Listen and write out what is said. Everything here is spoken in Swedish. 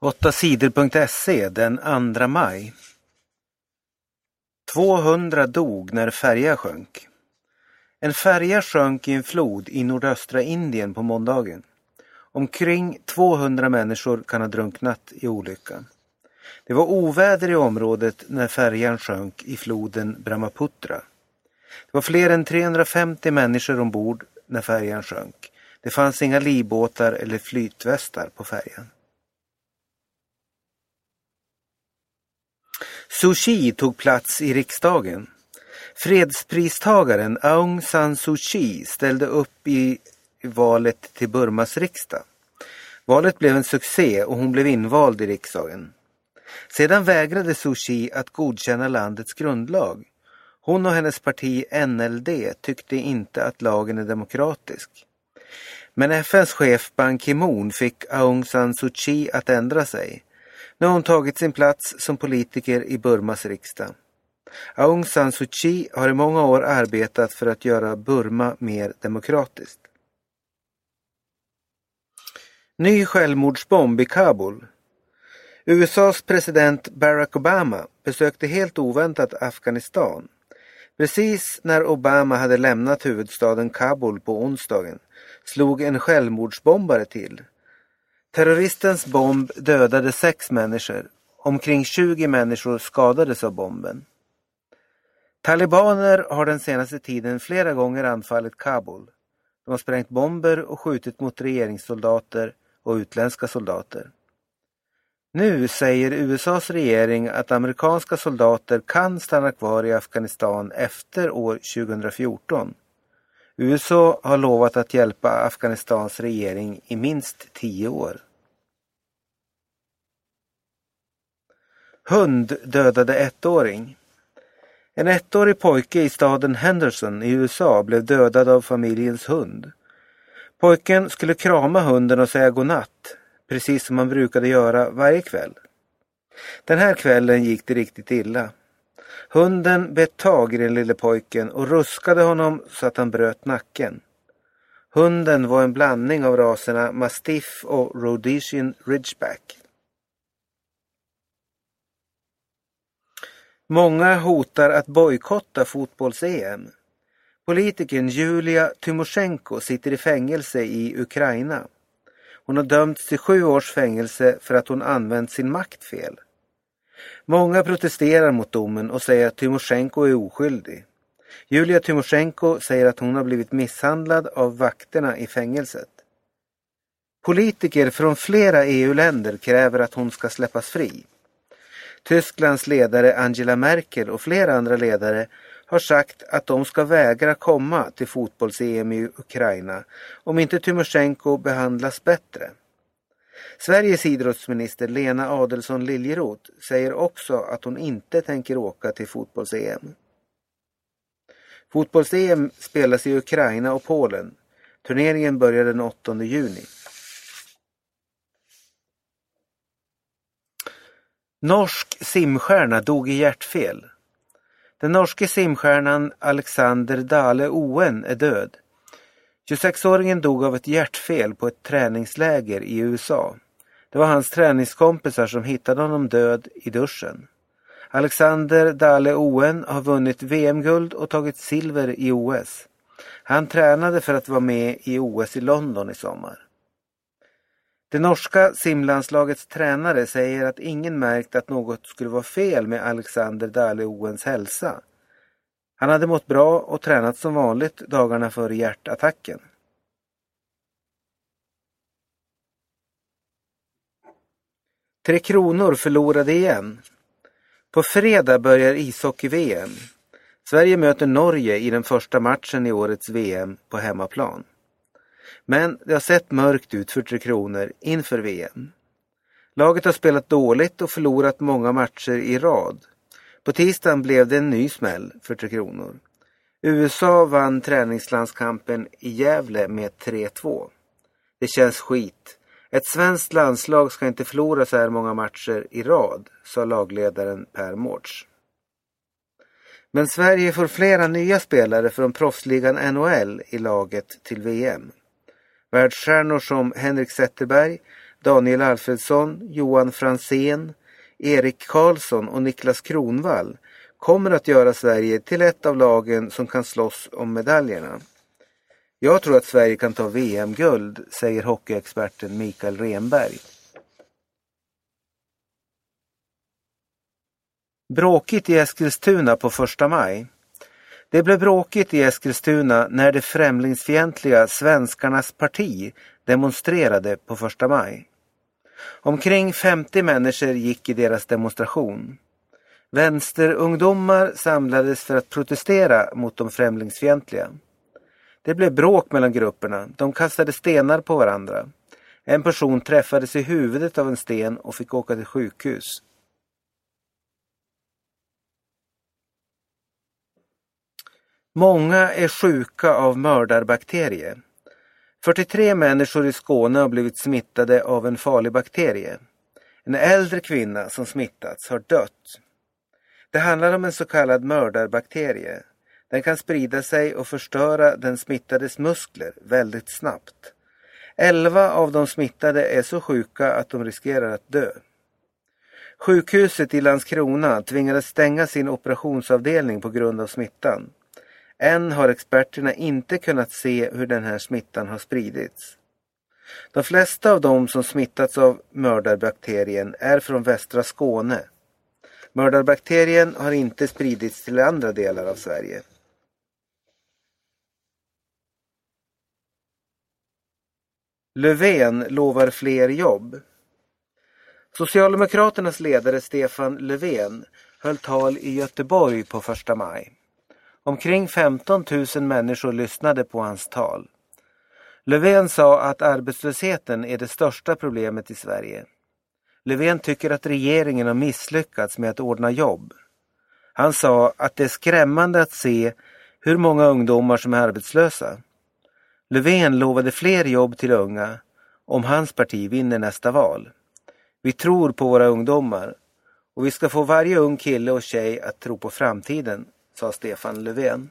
8 sidor.se den 2 maj. 200 dog när färja sjönk. En färja sjönk i en flod i nordöstra Indien på måndagen. Omkring 200 människor kan ha drunknat i olyckan. Det var oväder i området när färjan sjönk i floden Brahmaputra. Det var fler än 350 människor ombord när färjan sjönk. Det fanns inga livbåtar eller flytvästar på färjan. Suu Kyi tog plats i riksdagen. Fredspristagaren Aung San Suu Kyi ställde upp i valet till Burmas riksdag. Valet blev en succé och hon blev invald i riksdagen. Sedan vägrade Suu Kyi att godkänna landets grundlag. Hon och hennes parti NLD tyckte inte att lagen är demokratisk. Men FNs chef Ban Ki-Moon fick Aung San Suu Kyi att ändra sig. Nu har hon tagit sin plats som politiker i Burmas riksdag. Aung San Suu Kyi har i många år arbetat för att göra Burma mer demokratiskt. Ny självmordsbomb i Kabul. USAs president Barack Obama besökte helt oväntat Afghanistan. Precis när Obama hade lämnat huvudstaden Kabul på onsdagen slog en självmordsbombare till. Terroristens bomb dödade sex människor. Omkring 20 människor skadades av bomben. Talibaner har den senaste tiden flera gånger anfallit Kabul. De har sprängt bomber och skjutit mot regeringssoldater och utländska soldater. Nu säger USAs regering att amerikanska soldater kan stanna kvar i Afghanistan efter år 2014. USA har lovat att hjälpa Afghanistans regering i minst tio år. Hund dödade ettåring. En ettårig pojke i staden Henderson i USA blev dödad av familjens hund. Pojken skulle krama hunden och säga godnatt, precis som han brukade göra varje kväll. Den här kvällen gick det riktigt illa. Hunden bet tag i den lille pojken och ruskade honom så att han bröt nacken. Hunden var en blandning av raserna mastiff och rhodesian ridgeback. Många hotar att bojkotta fotbolls-EM. Politikern Julia Tymosjenko sitter i fängelse i Ukraina. Hon har dömts till sju års fängelse för att hon använt sin makt fel. Många protesterar mot domen och säger att Tymosjenko är oskyldig. Julia Tymosjenko säger att hon har blivit misshandlad av vakterna i fängelset. Politiker från flera EU-länder kräver att hon ska släppas fri. Tysklands ledare Angela Merkel och flera andra ledare har sagt att de ska vägra komma till fotbolls-EM i Ukraina om inte Tymosjenko behandlas bättre. Sveriges idrottsminister Lena Adelsohn Liljeroth säger också att hon inte tänker åka till fotbolls-EM. Fotbolls-EM spelas i Ukraina och Polen. Turneringen börjar den 8 juni. Norsk simstjärna dog i hjärtfel. Den norske simstjärnan Alexander Dale Oen är död. 26-åringen dog av ett hjärtfel på ett träningsläger i USA. Det var hans träningskompisar som hittade honom död i duschen. Alexander Dale Oen har vunnit VM-guld och tagit silver i OS. Han tränade för att vara med i OS i London i sommar. Det norska simlandslagets tränare säger att ingen märkt att något skulle vara fel med Alexander Dale Oens hälsa. Han hade mått bra och tränat som vanligt dagarna före hjärtattacken. Tre Kronor förlorade igen. På fredag börjar ishockey-VM. Sverige möter Norge i den första matchen i årets VM på hemmaplan. Men det har sett mörkt ut för Tre Kronor inför VM. Laget har spelat dåligt och förlorat många matcher i rad. På tisdagen blev det en ny smäll för Tre Kronor. USA vann träningslandskampen i Gävle med 3-2. Det känns skit. Ett svenskt landslag ska inte förlora så här många matcher i rad, sa lagledaren Per Mårts. Men Sverige får flera nya spelare från proffsligan NHL i laget till VM. Världsstjärnor som Henrik Zetterberg, Daniel Alfredsson, Johan Fransén, Erik Karlsson och Niklas Kronvall kommer att göra Sverige till ett av lagen som kan slåss om medaljerna. Jag tror att Sverige kan ta VM-guld, säger hockeyexperten Mikael Renberg. Bråkigt i Eskilstuna på första maj. Det blev bråkigt i Eskilstuna när det främlingsfientliga Svenskarnas parti demonstrerade på första maj. Omkring 50 människor gick i deras demonstration. Vänsterungdomar samlades för att protestera mot de främlingsfientliga. Det blev bråk mellan grupperna. De kastade stenar på varandra. En person träffades i huvudet av en sten och fick åka till sjukhus. Många är sjuka av mördarbakterie. 43 människor i Skåne har blivit smittade av en farlig bakterie. En äldre kvinna som smittats har dött. Det handlar om en så kallad mördarbakterie. Den kan sprida sig och förstöra den smittades muskler väldigt snabbt. 11 av de smittade är så sjuka att de riskerar att dö. Sjukhuset i Landskrona tvingades stänga sin operationsavdelning på grund av smittan. Än har experterna inte kunnat se hur den här smittan har spridits. De flesta av de som smittats av mördarbakterien är från västra Skåne. Mördarbakterien har inte spridits till andra delar av Sverige. Löfven lovar fler jobb. Socialdemokraternas ledare Stefan Löfven höll tal i Göteborg på första maj. Omkring 15 000 människor lyssnade på hans tal. Löfven sa att arbetslösheten är det största problemet i Sverige. Löfven tycker att regeringen har misslyckats med att ordna jobb. Han sa att det är skrämmande att se hur många ungdomar som är arbetslösa. Löfven lovade fler jobb till unga om hans parti vinner nästa val. Vi tror på våra ungdomar och vi ska få varje ung kille och tjej att tro på framtiden, sa Stefan Löfven.